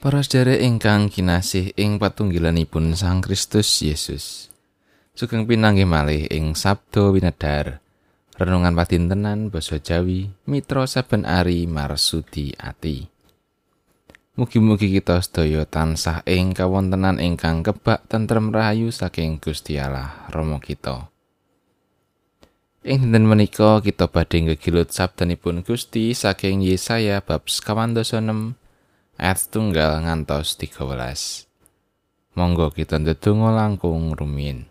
Para sedherek ingkang kinasih ing patunggilanipun Sang Kristus Yesus. Sugeng pinanggih malih ing Sabdo Winedhar. Renungan padintenan basa Jawi, mitra saben ari marsudi ati. Mugi-mugi kita sedaya tansah ing kawontenan ingkang kebak tentrem rahayu saking Gusti Allah Rama kita. Ing dinten menika kita badhe ngegilut sabdanipun Gusti saking Yesaya bab 26 ayat tunggal ngantos 13. Monggo kita ndedonga langkung rumiyin.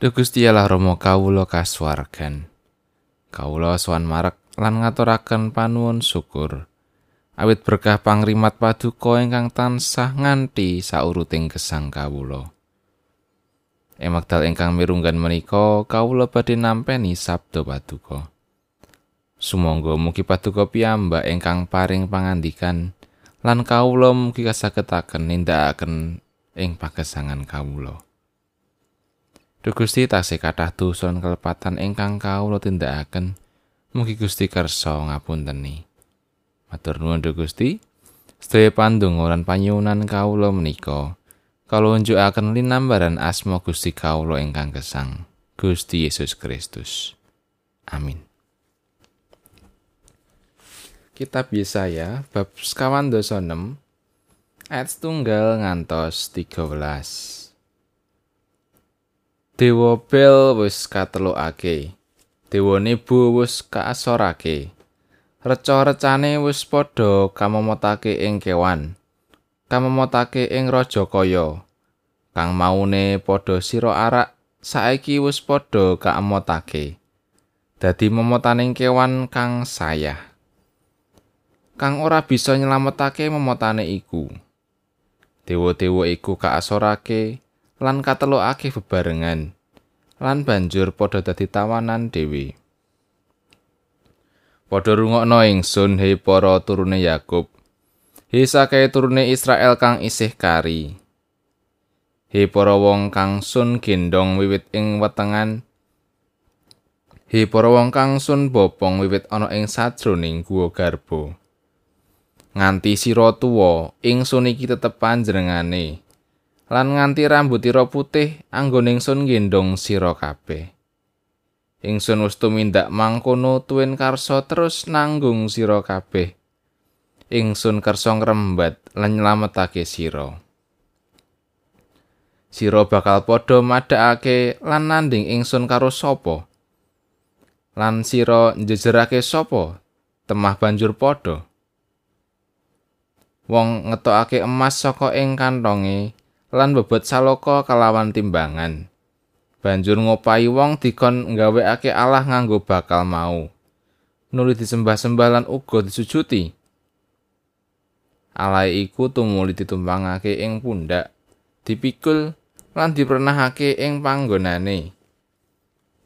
Duh Gusti Allah Rama kawula kasuwargan. Kawula sowan marek lan ngaturaken panuwun syukur. Awit berkah pangrimat paduka ingkang tansah nganti sauruting gesang kawula. Emakdal ingkang mirunggan menika kawula badhe nampi sabda paduka. Sumangga mugi paduka piyambak ingkang paring pangandikan lan kawula mugi kasagetaken nindakaken ing pagesangan kawula. Duh Gusti tasih kathah dosa kelepatan ingkang kawula tindakaken mugi Gusti kersa ngapunteni. Matur nuwun Duh Gusti. Sedaya pandonga lan panyuwunan kawula menika kawula njukaken linambaran asma Gusti kawula ingkang gesang, Gusti Yesus Kristus. Amin. Kitab Yesaya bab sekawan dosa 6 ayat tunggal ngantos 13 Dewa Bel wis katelokake Dewa Nebo wis kaasorake Reca-recane wis padha kamomotake ing kewan kamomotake ing raja kaya. Kang maune padha sira arak saiki wis padha kaemotake dadi momotaning kewan kang sayah kang ora bisa nyelametake memotane iku. Dewa-dewa iku kaasorake lan katelokake bebarengan lan banjur padha dadi tawanan dewi. Padha rungokno ingsun he para turune Yakub. He sakae turune Israel kang isih kari. He para wong kang sun gendong wiwit ing wetengan. He para wong kang sun bopong wiwit ana ing sajroning guwa garbo. Nganti sira tuwa ingsun iki tetep panjenengane. Lan nganti rambutira putih anggone ingsun gendong sira kabeh. Ingsun wis tumindak mangkono tuwin karsa terus nanggung sira kabeh. Ingsun kersa ngrembat lan nyelametake sira. Sira bakal padha madhakake lan nanding ingsun karo sapa? Lan sira njejerake sapa? Temah banjur padha wong ngetokake emas saka ing kantonge lan bebot saloka kalawan timbangan. Banjur ngopahi wong dikon nggawekake Allah nganggo bakal mau. Nuli disembah-sembah lan uga disujuti. Allah iku tumuli ditumpangake ing pundak, dipikul lan dipernahake ing panggonane.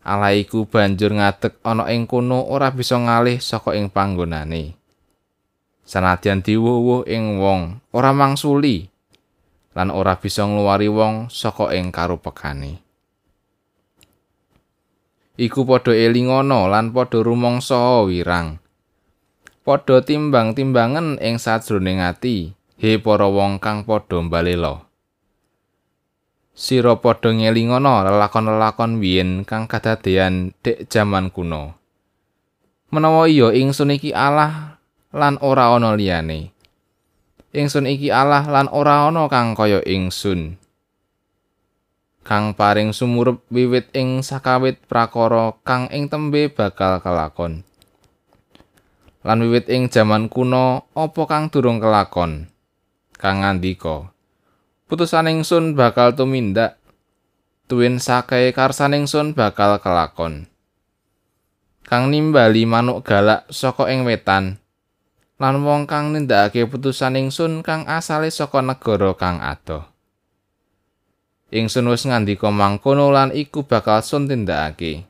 Allah iku banjur ngadeg ana ing kono ora bisa ngalih saka ing panggonane. Sanadyan diwuwuh ing wong ora mangsuli lan ora bisa ngluwari wong saka ing karupekane. Iku padha elingono lan padha rumangsa wirang. Padha timbang-timbangen ing sajroning ati he para wong kang padha mbalela. Sira padha ngelingono lelakon-lelakon biyen kang kadadean dek jaman kuno. Menawa iya ingsun iki Allah lan ora ana liyane. Ingsun iki Allah lan ora ana kang kaya ingsun. Kang paring sumurup wiwit ing sakawit prakara kang ing tembe bakal kelakon. Lan wiwit ing jaman kuno apa kang durung kelakon? Kang ngandika, putusan ingsun bakal tumindak. Tuwin sakae karsaning sun bakal kelakon. Kang nimbali manuk galak saka ing wetan, lan wong kang nindakake putusan ingsun kang asale saka negara kang adoh. Ingsun wis ngandika mangkono lan iku bakal sun tindakake.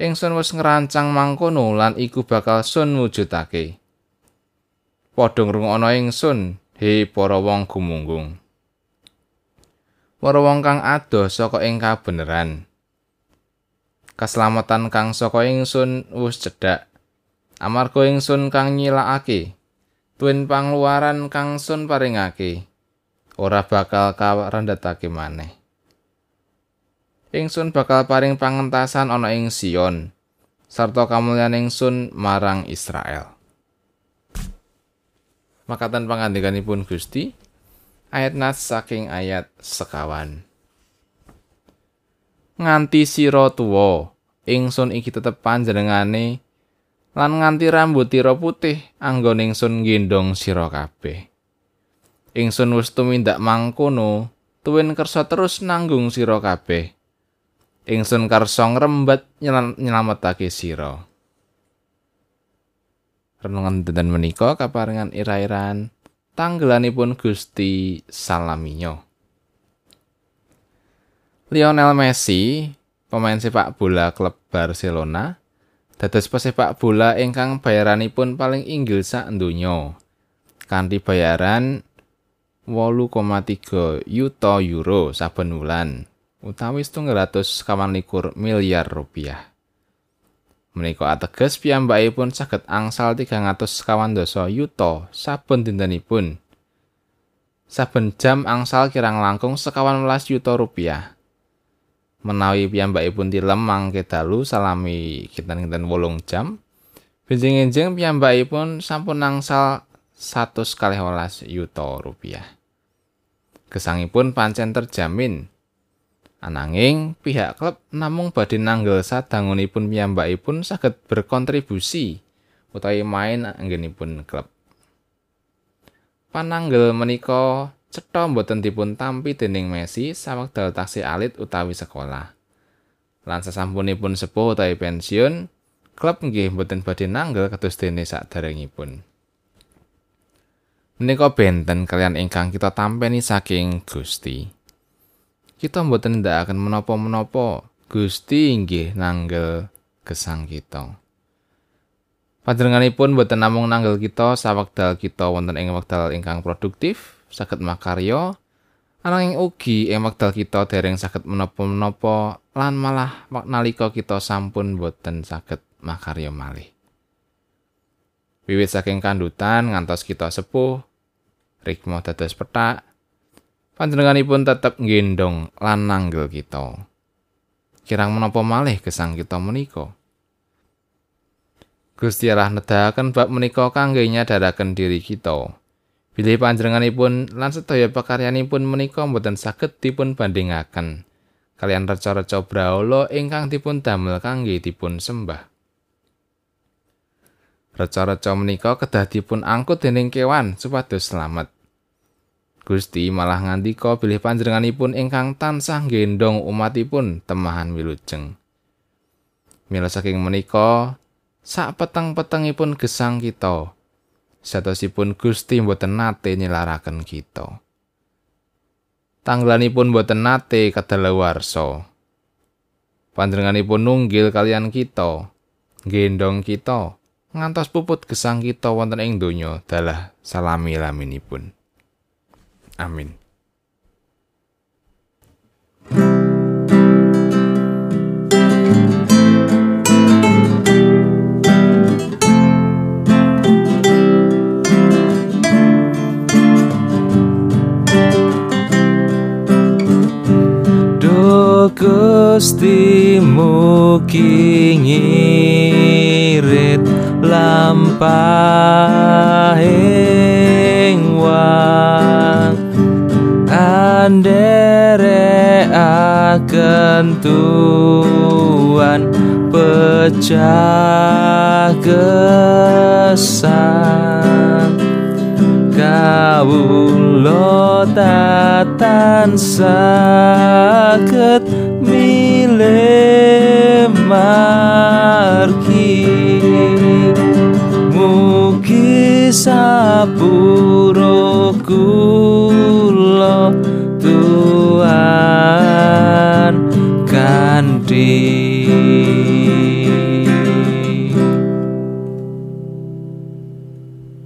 Ingsun wis ngrancang mangkono lan iku bakal sun wujudake. Padha ngrungokno ingsun, he para wong gumunggung. Para wong kang adoh saka ing kabeneran. Kaselamatan kang saka ingsun wis cedhak. Amarga ingsun kang nyilakake tuwin pangluaran kang sun paringake ora bakal karendhetake maneh. Ingsun bakal paring pangentasan ana ing Sion sarta kamulyan ingsun marang Israel. Makatan pangandikanipun Gusti ayat nas saking ayat sekawan. Nganti sira tuwa ingsun iki tetep panjenengane lan nganti rambut tira putih anggon ingsun gendong sira kabeh. Ingsun wis tumindak mangkono tuwin kersa terus nanggung sira kabeh. Ingsun karsa ngrembet nyelametake sira. Renungan dinten menika kaparingan ira-iran tanggelanipun Gusti Salaminyo. Lionel Messi, pemain sepak bola klub Barcelona, dados pesepak bola ingkang bayaranipun paling inggil sak donya. Kanthi bayaran 8,3 yuta euro saben wulan, utawi 700 miliar rupiah. Menika ateges piyambakipun saged angsal 300 kawan dosa yuta saben dintenipun. Saben jam angsal kirang langkung sekawan welas yuta rupiah. Menawi piyambakipun tilem mangke dalu salami kinten-kinten wolung jam, benjing-enjing piyambakipun sampun angsal 100 kali welas yuta rupiah. Gesangipun pancen terjamin Ananging pihak klub namung badhe nanggel sadangunipun piyambakipun saged berkontribusi utawi main anggenipun klub. Pananggel menika cetha boten dipun tampi dening Messi sawekdal taksih alit utawi sekolah. Lan sasampunipun sepuh utawi pensiun, klub nggih boten badhe nanggel kados dene saderengipun. Menika benten kalian ingkang kita tampeni saking Gusti. kita mboten ndakaken menapa-menapa Gusti inggih nanggel gesang kita. Panjenenganipun mboten namung nanggel kita sawekdal kita wonten ing wekdal ingkang produktif, saged makarya, ananging ugi ing wekdal kita dereng saged menapa-menapa lan malah nalika kita sampun mboten saged makarya malih. Wiwit saking kandutan ngantos kita sepuh, rikma dados petak, panjenenganipun tetep nggendong lan nanggel kita. Kirang menapa malih gesang kita menika? Gusti Allah nedahaken bab menika kangge nyadaraken diri kita. Bilih panjenenganipun lan sedaya pakaryanipun menika mboten saged dipun bandingaken kalian reca-reca brahala ingkang dipun damel kangge dipun sembah. Reca-reca menika kedah dipun angkut dening kewan supados slamet. Gusti malah ngandika bilih panjenenganipun ingkang tansah gendong umatipun temahan wilujeng. Mila saking menika, sak peteng-petengipun gesang kita, satosipun Gusti mboten nate nyelaraken kita. Tanggelanipun mboten nate kadalawarsa. Panjenenganipun nunggil kalian kita, gendong kita, ngantos puput gesang kita wonten ing donya dalah salami laminipun. Amin. Gusti mugi ngirit lampahing wang. Andere akan tuan pecah gesang Kawulo tatan sakit bile marki. Sapu